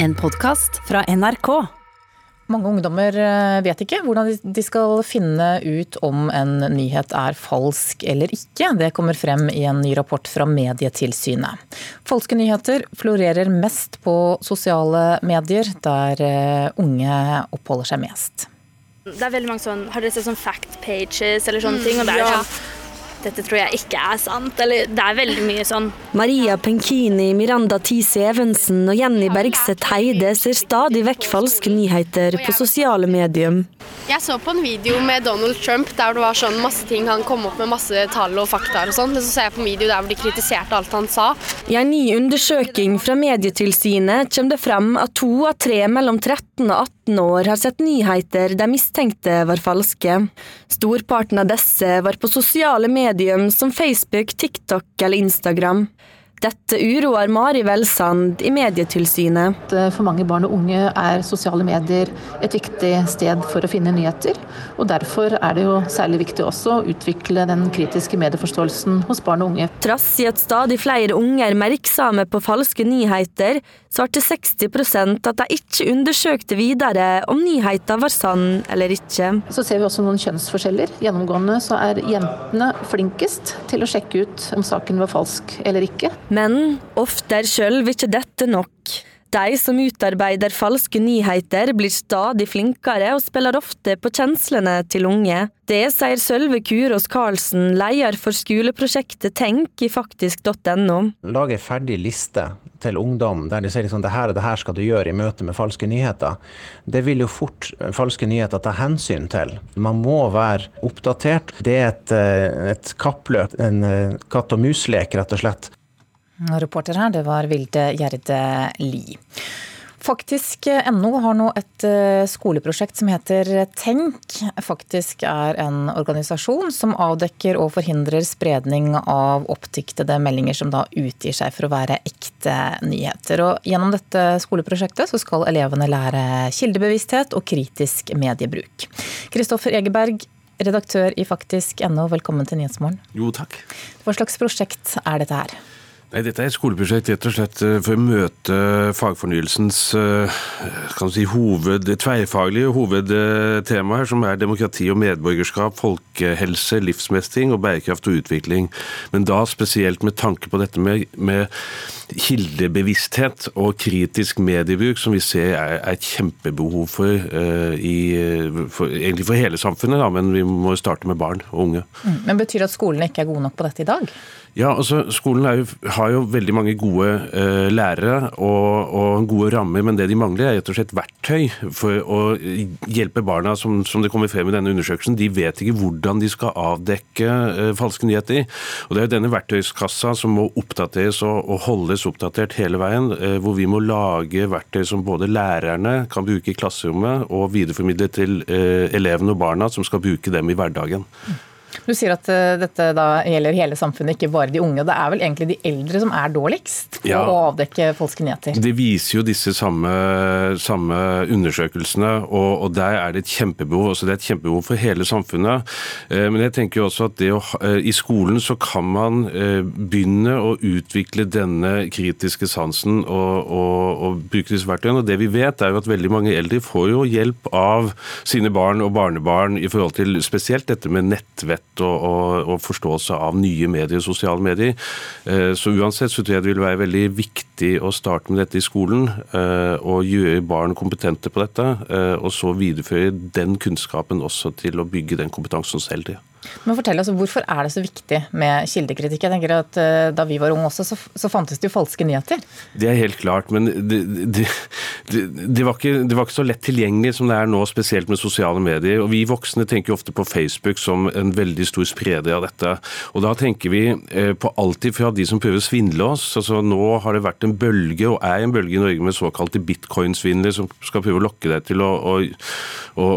En podkast fra NRK. Mange ungdommer eh, vet ikke hvordan de skal finne ut om en nyhet er falsk eller ikke. Det kommer frem i en ny rapport fra Medietilsynet. Falske nyheter florerer mest på sosiale medier, der eh, unge oppholder seg mest. Det er veldig mange sånn, Har dere sett sånn fact pages eller sånne ting? og det er ja. sånn, Dette tror jeg ikke er sant. Eller det er veldig mye sånn Maria Penkini, Miranda Tise Evensen og Jenny Bergseth Heide ser stadig vekk falske nyheter på sosiale medier. Jeg så på en video med Donald Trump der det var sånn masse ting han kom opp med masse tall og fakta og sånn. Men så ser jeg på en video der hvor de kritiserte alt han sa. I en ny undersøking fra Medietilsynet kommer det frem at to av tre mellom 13 og 18 år har sett nyheter de mistenkte var falske. Storparten av disse var på sosiale medium som Facebook, TikTok eller Instagram. Dette uroer Mari Velsand i Medietilsynet. Eh, For mange barn og unge er sosiale medier et viktig sted for å finne nyheter. Og derfor er det jo særlig viktig også å utvikle den kritiske medieforståelsen hos barn og unge. Trass i at stadig flere unge er merksomme på falske nyheter, svarte 60% at de ikke undersøkte videre om nyheten var sann eller ikke. Så ser vi også noen kjønnsforskjeller. Gjennomgående så er jentene flinkest til å sjekke ut om saken var falsk eller ikke. Men ofte er sjølv ikke dette nok. De som utarbeider falske nyheter, blir stadig flinkere og spiller ofte på kjenslene til unge. Det sier Sølve Kurås Karlsen, leder for skoleprosjektet Tenk i faktisk.no. Lag en ferdig liste til ungdom der de sier liksom, det her og det her skal du gjøre i møte med falske nyheter. Det vil jo fort eh, falske nyheter ta hensyn til. Man må være oppdatert. Det er et, eh, et kappløp, en eh, katt og mus-lek, rett og slett. Reporter her, det var Vilde Gjerde Li. Faktisk.no har nå et eh, skoleprosjekt som heter Tenk. Faktisk er en organisasjon som avdekker og forhindrer spredning av oppdiktede meldinger som da utgir seg for å være ekte nyheter. Og gjennom dette skoleprosjektet så skal elevene lære kildebevissthet og kritisk mediebruk. Kristoffer Egeberg, redaktør i Faktisk.no, velkommen til Nyhetsmorgen. Jo, takk. Hva slags prosjekt er dette her? Nei, Dette er et skoleprosjekt rett og slett eh, for å møte fagfornyelsens eh, si, hoved, tverrfaglige hovedtema her, som er demokrati og medborgerskap, folkehelse, livsmestring og bærekraft og utvikling. Men da spesielt med tanke på dette med, med kildebevissthet og kritisk mediebruk, som vi ser er, er et kjempebehov for, uh, i, for, egentlig for hele samfunnet, da, men vi må starte med barn og unge. Men Betyr det at skolene ikke er gode nok på dette i dag? Ja, altså Skolen jo, har jo veldig mange gode uh, lærere og, og gode rammer, men det de mangler er rett og slett verktøy for å hjelpe barna, som, som det kommer frem i denne undersøkelsen. De vet ikke hvordan de skal avdekke uh, falske nyheter. Og Det er jo denne verktøyskassa som må oppdateres og, og holdes oppdatert hele veien, uh, hvor vi må lage verktøy som både lærerne kan bruke i klasserommet og videreformidle til elevene og barna, som skal bruke dem i hverdagen. Du sier at eh, dette da gjelder hele samfunnet, ikke bare de unge. Det er vel egentlig de eldre som er dårligst på Ja. å avdekke falske nyheter? Det viser jo disse samme, samme undersøkelsene, og, og der er det et kjempebehov. Altså det er et kjempebehov for hele samfunnet. Eh, Men jeg tenker jo også at det å, eh, i skolen så kan man begynne å utvikle denne kritiske sansen og, og, og bruke disse verktøyene. Og det vi vet er jo at veldig mange eldre får jo hjelp av sine barn og barnebarn i forhold til spesielt dette med nettvett og, og, og forståelse av nye medier, sosiale medier. Eh, Så uansett så tror jeg det vil være veldig viktig å starte med dette i skolen, eh, og gjøre barn kompetente på dette, eh, og så videreføre den kunnskapen også til å bygge den kompetansen selv. eldre. Men fortell oss, Hvorfor er det så viktig med kildekritikk? Jeg tenker at eh, Da vi var unge også, så, så fantes det jo falske nyheter. Det er helt klart, men det, det, det, det, var ikke, var ikke så lett tilgjengelig som det er nå, spesielt med sosiale medier. Og Vi voksne tenker ofte på Facebook som en veldig stor spreder av dette. Og Da tenker vi eh, på alltid fra de som prøver å svindle oss. Altså Nå har det vært en bølge, og er en bølge i Norge med såkalte bitcoin-svindlere som skal prøve å lokke deg til å, å, å,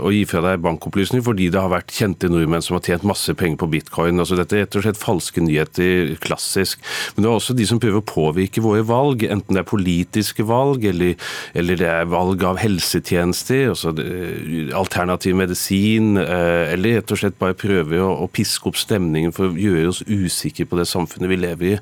å, gi fra deg bankopplysninger fordi det har vært kjente nordmenn som har tjent masse penger på bitcoin. Altså Dette er rett og slett falske nyheter, klassisk. Men det er også de som prøver å påvirke våre valg, enten det er politiske valg eller eller det er valg av helsetjenester, altså alternativ medisin, eller rett og slett bare prøver å, å piske opp stemningen for å gjøre oss usikre på det samfunnet vi lever i.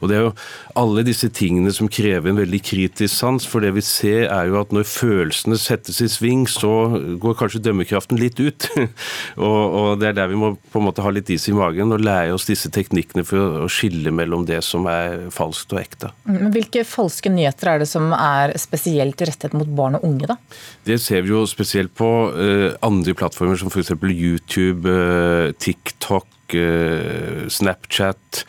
Og Det er jo alle disse tingene som krever en veldig kritisk sans, for det vi ser er jo at når følelsene settes i sving, så går kanskje dømmekraften litt ut. og, og, Det er der vi må på en måte ha litt is i magen og lære oss disse teknikkene for å skille mellom det som er falskt og ekte. Men Hvilke falske nyheter er det som er spesielt rettet mot barn og unge? da? Det ser vi jo spesielt på uh, andre plattformer som f.eks. YouTube, uh, TikTok, uh, Snapchat.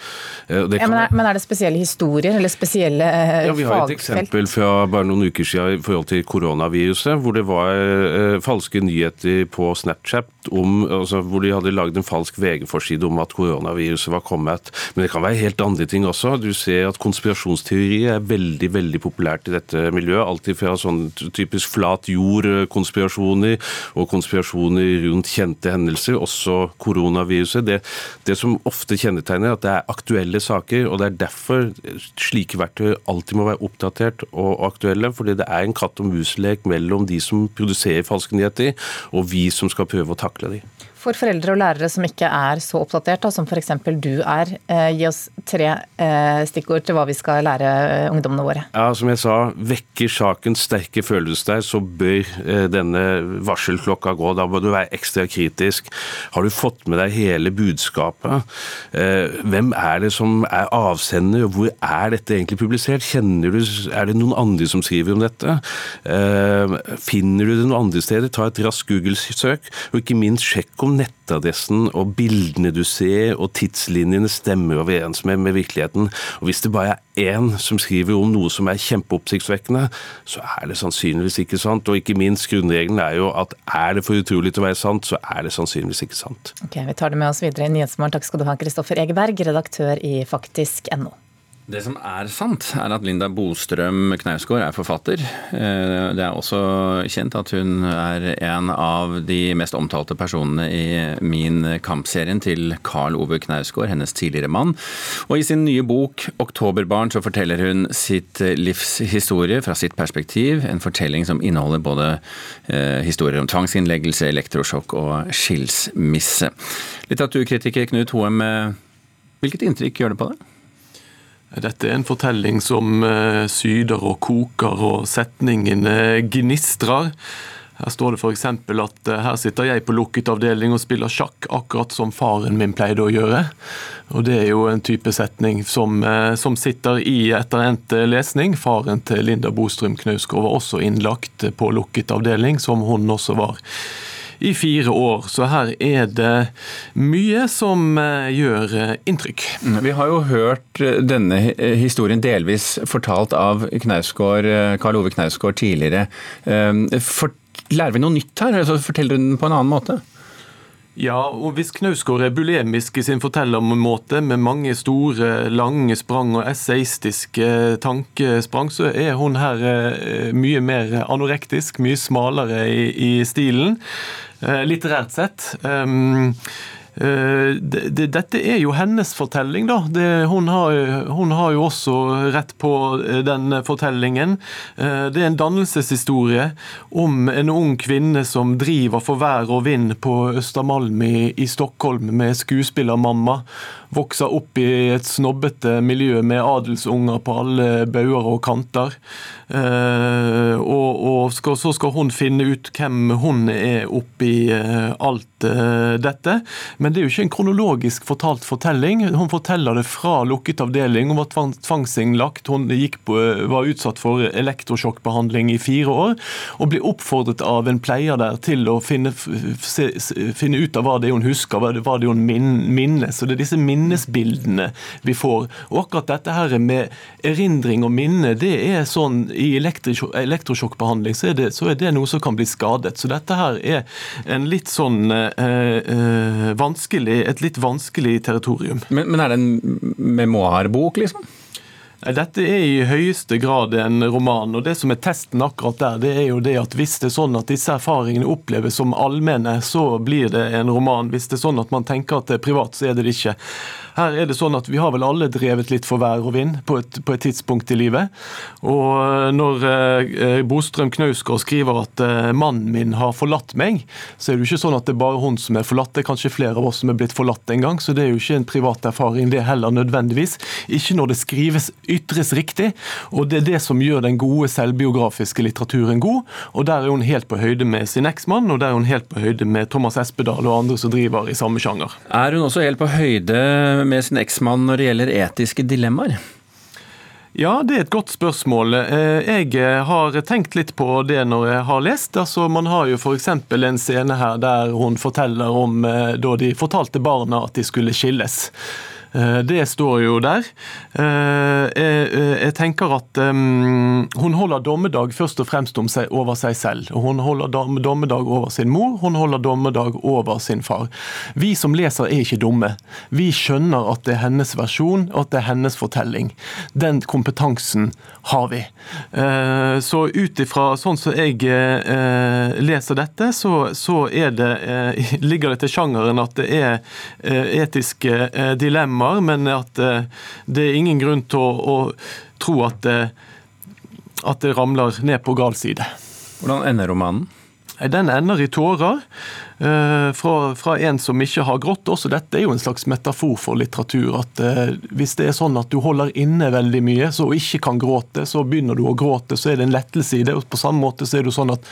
Uh, ja, men, er, men, er, det spesielle historier eller spesielle fagfelt? ja, Vi har et eksempel fra bare noen uker siden i forhold til koronaviruset, hvor det var falske nyheter på Snapchat om, altså, hvor de hadde lagd en falsk VG-forside om at koronaviruset var kommet. Men det kan være helt andre ting også. Du ser at konspirasjonsteorier er veldig veldig populært i dette miljøet. Alltid fra sånn typisk flat jord-konspirasjoner og konspirasjoner rundt kjente hendelser, også koronaviruset. Det, det som ofte kjennetegner at det er aktuelle saker, og det er derfor slike verktøy alltid må være oppdatert og aktuelle. fordi det er en katt og mus-lek mellom de som produserer falske nyheter, og vi som skal prøve å takle de. For foreldre og lærere som ikke er så oppdatert, da, som f.eks. du er, eh, gi oss tre eh, stikkord til hva vi skal lære eh, ungdommene våre. Ja, Som jeg sa, vekker saken sterke følelser der, så bør denne varselklokka gå. Da må du være ekstra kritisk. Har du fått med deg hele budskapet? Hvem er det som er avsender, og hvor er dette egentlig publisert? Kjenner du, Er det noen andre som skriver om dette? Finner du det noen andre steder? Ta et raskt Google-søk, og ikke minst sjekk om nettadressen og bildene du ser og tidslinjene stemmer overens med, med virkeligheten. Og Hvis det bare er én som skriver om noe som er kjempeoppsiktsvekkende, så er det sannsynligvis ikke sant. Og ikke minst grunnregelen er jo at er det for utrolig til å være sant, så er det sannsynligvis ikke sant. Ok, Vi tar det med oss videre i Nyhetsmorgen. Takk skal du ha, Kristoffer Egeberg, redaktør i faktisk.no. Det som er sant, er at Linda Bostrøm Knausgård er forfatter. Eh, det er også kjent at hun er en av de mest omtalte personene i Min kampserien til Karl Ove Knausgård, hennes tidligere mann. Og i sin nye bok 'Oktoberbarn' så forteller hun sitt livs historie fra sitt perspektiv. En fortelling som inneholder både eh, historier om tvangsinnleggelse, elektrosjokk og skilsmisse. Litteraturkritiker Knut Hoem, eh, hvilket inntrykk gjør det på deg? Dette er en fortelling som eh, syder og koker, og setningene gnistrer. Her står det f.eks. at eh, her sitter jeg på lukket avdeling og spiller sjakk, akkurat som faren min pleide å gjøre. Og Det er jo en type setning som, eh, som sitter i etter endt lesning. Faren til Linda Bostrøm Knausgård var også innlagt på lukket avdeling, som hun også var i fire år. Så her er det mye som eh, gjør eh, inntrykk. Mm, vi har jo hørt eh, denne historien delvis fortalt av Karl Ove Knausgård tidligere. For, lærer vi noe nytt her? Altså, forteller du den på en annen måte? Ja, og hvis Knausgård er bulemisk i sin fortellermåte, med mange store, lange sprang og essayistiske tankesprang, så er hun her mye mer anorektisk, mye smalere i, i stilen. Eh, litterært sett. Um, dette er jo hennes fortelling, da. Hun, har, jo også rett på eh, den fortellingen. Uh, det er en dannelseshistorie om en ung kvinne som driver for vær og vind på Østermalm i Stockholm med skuespillermamma vokser opp i et snobbete miljø med adelsunger på alle bauger og kanter. Eh, og, og skal, så skal hun finne ut hvem hun er oppi eh, alt eh, dette. Men det er jo ikke en kronologisk fortalt fortelling. Hun forteller det fra lukket avdeling. Hun var tvangsinnlagt, hun på, var utsatt for elektrosjokkbehandling i fire år, og blir oppfordret av en pleier der til å finne, finne ut av hva det er hun husker, hva det, er hun minnes. Så det er disse minnene minnesbildene vi får. Og akkurat dette her med erindring og minne, det er sånn i elektrosjokkbehandling så så er det noe som kan bli skadet. Så dette her er en litt sånn eh, eh vanskelig, et litt vanskelig territorium. Men, men er det en memoarbok, liksom? Dette er i høyeste grad en roman. og Det som er testen akkurat der, det er jo det at hvis det er sånn at disse erfaringene oppleves som allmenne, så blir det en roman. Hvis det er sånn at man tenker at det er privat, så er det det ikke. Her er det sånn at Vi har vel alle drevet litt for vær og vind på et, på et tidspunkt i livet. Og Når eh, Bostrøm Knausgård skriver at eh, mannen min har forlatt meg, så er det jo ikke sånn at det er bare hun som er forlatt. Det er kanskje flere av oss som er blitt forlatt en gang, så det er jo ikke en privat erfaring det heller nødvendigvis. Ikke når det skrives, ytres riktig. Og det er det som gjør den gode selvbiografiske litteraturen god. Og der er hun helt på høyde med sin eksmann, og der er hun helt på høyde med Thomas Espedal og andre som driver i samme sjanger. Er hun også helt på høyde med sin eksmann når det gjelder etiske dilemmaer? Ja, det er et godt spørsmål. Eh, jeg eh, har tenkt litt på det når jeg har lest. Altså, man har jo f.eks. en scene her der hun forteller om eh, da de fortalte barna at de skulle skilles. Eh, det står jo der. Eh, jeg tenker at hun holder dommedag først og fremst over seg selv. Hun holder dommedag over sin mor, hun holder dommedag over sin far. Vi som leser er ikke dumme. Vi skjønner at det er hennes versjon, at det er hennes fortelling. Den kompetansen har vi. Eh, så ut ifra sånn som jeg leser dette, så det, ligger det til sjangeren at det er etiske dilemmaer dilemmaer, men at eh, det er ingen grunn til å, å tro at eh, at det ramler ned på gal side. Hvordan ender romanen? Den ender i tårer uh, fra, fra, en som ikke har grått. Også dette er jo en slags metafor for litteratur. at uh, Hvis det er sånn at du holder inne veldig mye så ikke kan gråte, så begynner du å gråte, så er det en lettelse i det. og På samme måte så er det sånn at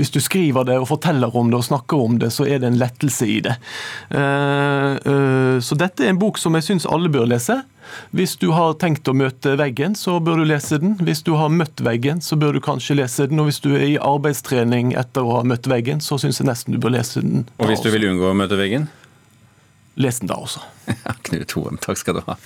hvis du skriver det og forteller om det og snakker om det, så er det en lettelse i det. Uh, så dette er en bok som jeg syns alle bør lese. Hvis du har tenkt å møte veggen, så bør du lese den. Hvis du har møtt veggen, så bør du kanskje lese den. Og hvis du er i arbeidstrening etter å ha møtt veggen, så syns jeg nesten du bør lese den. Og hvis du vil unngå å møte veggen? Les den da også. Knut Hoem, takk skal du ha.